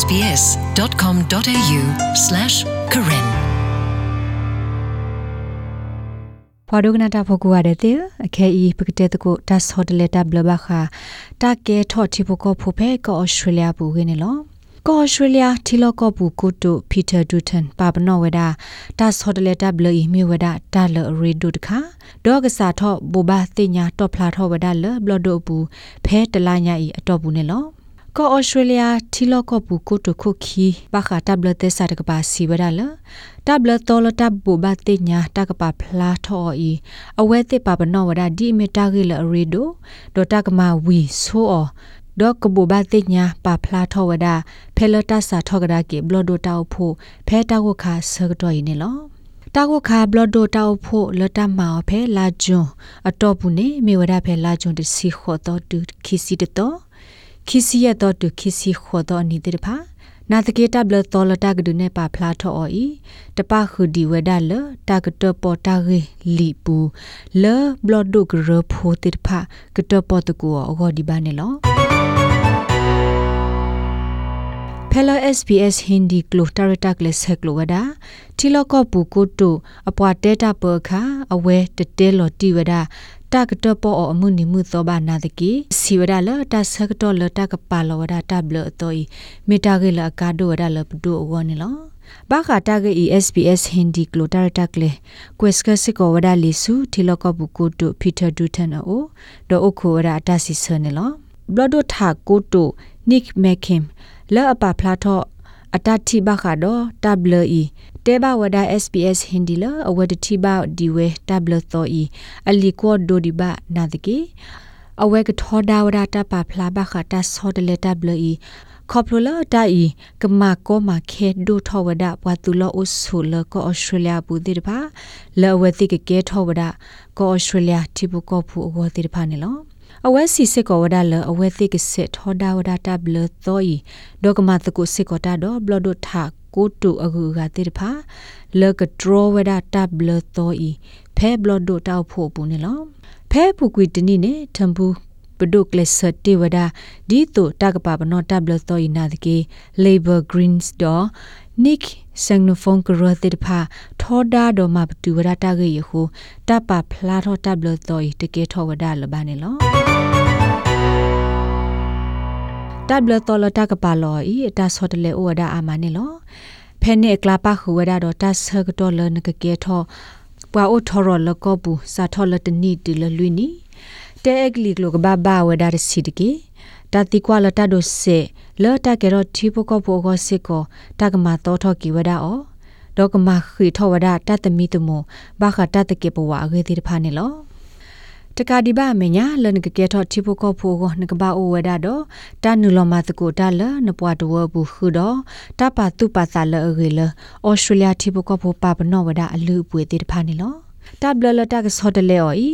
sbs.com.au/karen ဖာဒိုကနာတာဖကူရတဲ့အခဲဤပကတဲ့တကိုဒတ်ဟိုတယ်တာဘလဘခာတာကဲထော့ချီဖကိုဖူဖဲကောဩစတြေးလျဘူးခင်းနော်ကောဩစတြေးလျထီလောကောဘူးကိုတိုပီတာဒူတန်ပါပနောဝဒတာဒတ်ဟိုတယ်တာဘလီမီဝဒတာလရီဒုတခါဒေါကစားထော့ဘူဘာတင်ညာတော့ဖလာထော့ဝဒလဘလဒိုဘူးဖဲတလာညာဤအတော့ဘူးနေလော ကောဩစတြေးလျထီလော့ကောပူကိုတုခုခီဘာခတာဘလတဲ့စာတကပါစီဝဒါလတဘလတော်လတဘူဘတိညာတကပါဖလာထောဤအဝဲတိပါပနောဝဒါဒီမီတာဂီလရီဒိုဒေါ်တကမာဝီဆိုအောဒေါကဘူဘတိညာပါဖလာထောဝဒါဖဲလတဆာထောကဒါကေဘလဒိုတောက်ဖို့ဖဲတောက်ခါဆကတော့ဤနေလောတာကိုခါဘလဒိုတောက်ဖို့လတမောဖဲလာဂျွန်အတော့ဘူးနေမေဝဒဖဲလာဂျွန်တစီခေါ်တော့တူခီစီတတော့ ခီစီရတော့တူခီစီခေါ်တော့အနိတိတဖာနာတကေတဘလတော်လတကဒုနေပါဖလာထော်အီတပခုဒီဝဒလတကတပေါ်တာရေလီပူလေဘလဒုကရဖိုတိဖာကတပေါ်တကူအောဂဒီဘာနေလောဖဲလ SBS Hindi ကလိုတာရတာကလဆက်ကလိုဝဒါ တီလကောပူကိုတိုအပွားတဲတာပခါအဝဲတတဲလော်တီဝဒါတာကတပေါ်အမှုနိမှုသောဘာနာတကီစီဝဒါလတာဆကတော်လတာကပါလောဝဒါတဘလတော့မေတာကေလကာဒိုဝဒါလပဒိုဝနေလောဘာခတာကေ SBS Hindi ကလိုတာရတာကလေကွက်စကစကောဝဒါလီဆူတီလကဘူကိုတိုပီတာဒူတန် အိုဒေါအိုခိုဝဒါတာစီဆနေလောဘလဒိုထာကိုတိုနိကမက်ခင်လဲအပဖလာထော့အတတိဘခါတော့တဘလီတဲဘဝဒ SPS Hindi လအဝဒတိဘဒီဝဲတဘလသောဤအလီကောဒိုဒီဘနာတကေအဝဲကထောဒါဝဒတာပဖလာဘခတာဆောဒလေတဘလီခေါပလိုလာတိုင်ကမာကောမာခဲဒိုထောဝဒဘဝတူလောအဆူလကောဩစတြေးလျဘူးတိတပါလောဝတိကကဲထောဝဒကောဩစတြေးလျတိဘကောဖူအောတိတပါနေလော အဝဲစီစစ်ကောဝဒါလအဝဲသိကစစ်ထောဒါဝဒါတဘလသောဤဒေါကမတကုစစ်ကောတာတော့ဘလဒိုထာကိုတူအကူကတိတဖာလကဒရဝဒါတဘလသောဤဖဲဘလဒိုတောက်ဖို့ပူနေလောဖဲပူကွီတနိနေထံဘူးပဒုကလစတေဝဒါဒီတိုတကပပနောတဘလသောဤနာတကေ labor greens do nick sangnophone kro te pha thoda do ma tu wada ta ge hu ta pa phla tho ta blo to yi te ke tho wada lo ba ne lo တပ်ဘလတော်လတကပါလောဤတာဆော့တလေဩဝဒအာမနေလောဖဲနေကလာပါခူဝဒတော့တဆကတော်လနကကေထောပွာအိုထော်ရလကောဘူးစာထော်လတနီတီလလွီနီတဲအကလီကလောကဘာဘာဝဒရစီတကေ တတိကွာလတဒိုစေလောတကေရောတီပကောဘောဂစစ်ကိုတကမာတော်ထော်ကီဝဒအောဒေါကမာခီထောဝဒတတမီတမောဘာခတတကေပဝါဂေတိဖာနေလောတကာဒီဘာမညာလနကကေထောချိဖိုကောဖိုကိုနကဘာအိုဝဒါတော့တာနူလမတကိုတာလနပွားတဝဘူးခုတော့တပါတုပါစာလအရေလဩစတြေးလျချိဖိုကောဖိုပါပနောဝဒါအလူပွေတိတဖာနေလောတဘလလတကဆောတလေအော်ဤ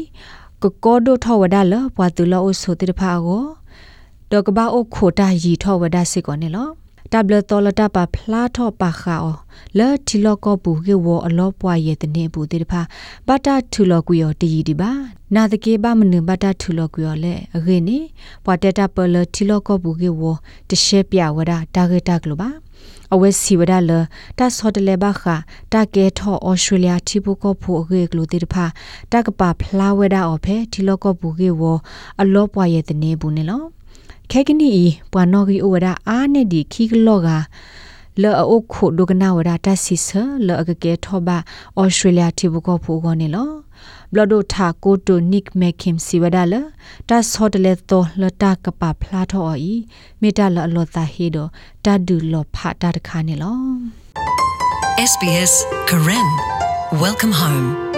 ကကောဒိုထောဝဒါလပွားတူလောအိုဆိုတိတဖာကို ဒေါကဘာအိုခိုတာရီထောဝဒါစစ်ကောနေလောတဘလတော်လတပါဖလာထောပါခါအောလဲတီလောကပူကေဝအလောပွားရဲ့တနေဘူးတေတဖာဘတာထူလောကွေော်တည်ဒီပါနာတကေပါမနဘတာထူလောကွေော်လဲအခေနေပွာတတပလတီလောကပူကေဝတရှက်ပြဝဒတာဂက်တာကလပါအဝဲစီဝဒလတဆော့တလေဘခတကဲထောဩစတြေးလျတီဘူကဖိုအခေကလိုတေတဖာတကပါဖလာဝဒအော်ဖဲတီလောကပူကေဝအလောပွားရဲ့တနေဘူးနေလော ခဲကနီပွာနော်ဂီအိုဝဒအာနေဒီခီကလောကလောအိုခုဒုကနာဝဒတဆီဆလောအကကဲထောဘာဩစတြေးလျတီဘကောဖူကောနေလောဘလဒိုထာကိုတိုနိကမက်ခင်စီဝဒါလတာဆော့တလေတောလတာကပဖလာထောအီမေတာလအလောတာဟေဒတာဒူလောဖာတာတခါနေလော SBS Karen Welcome home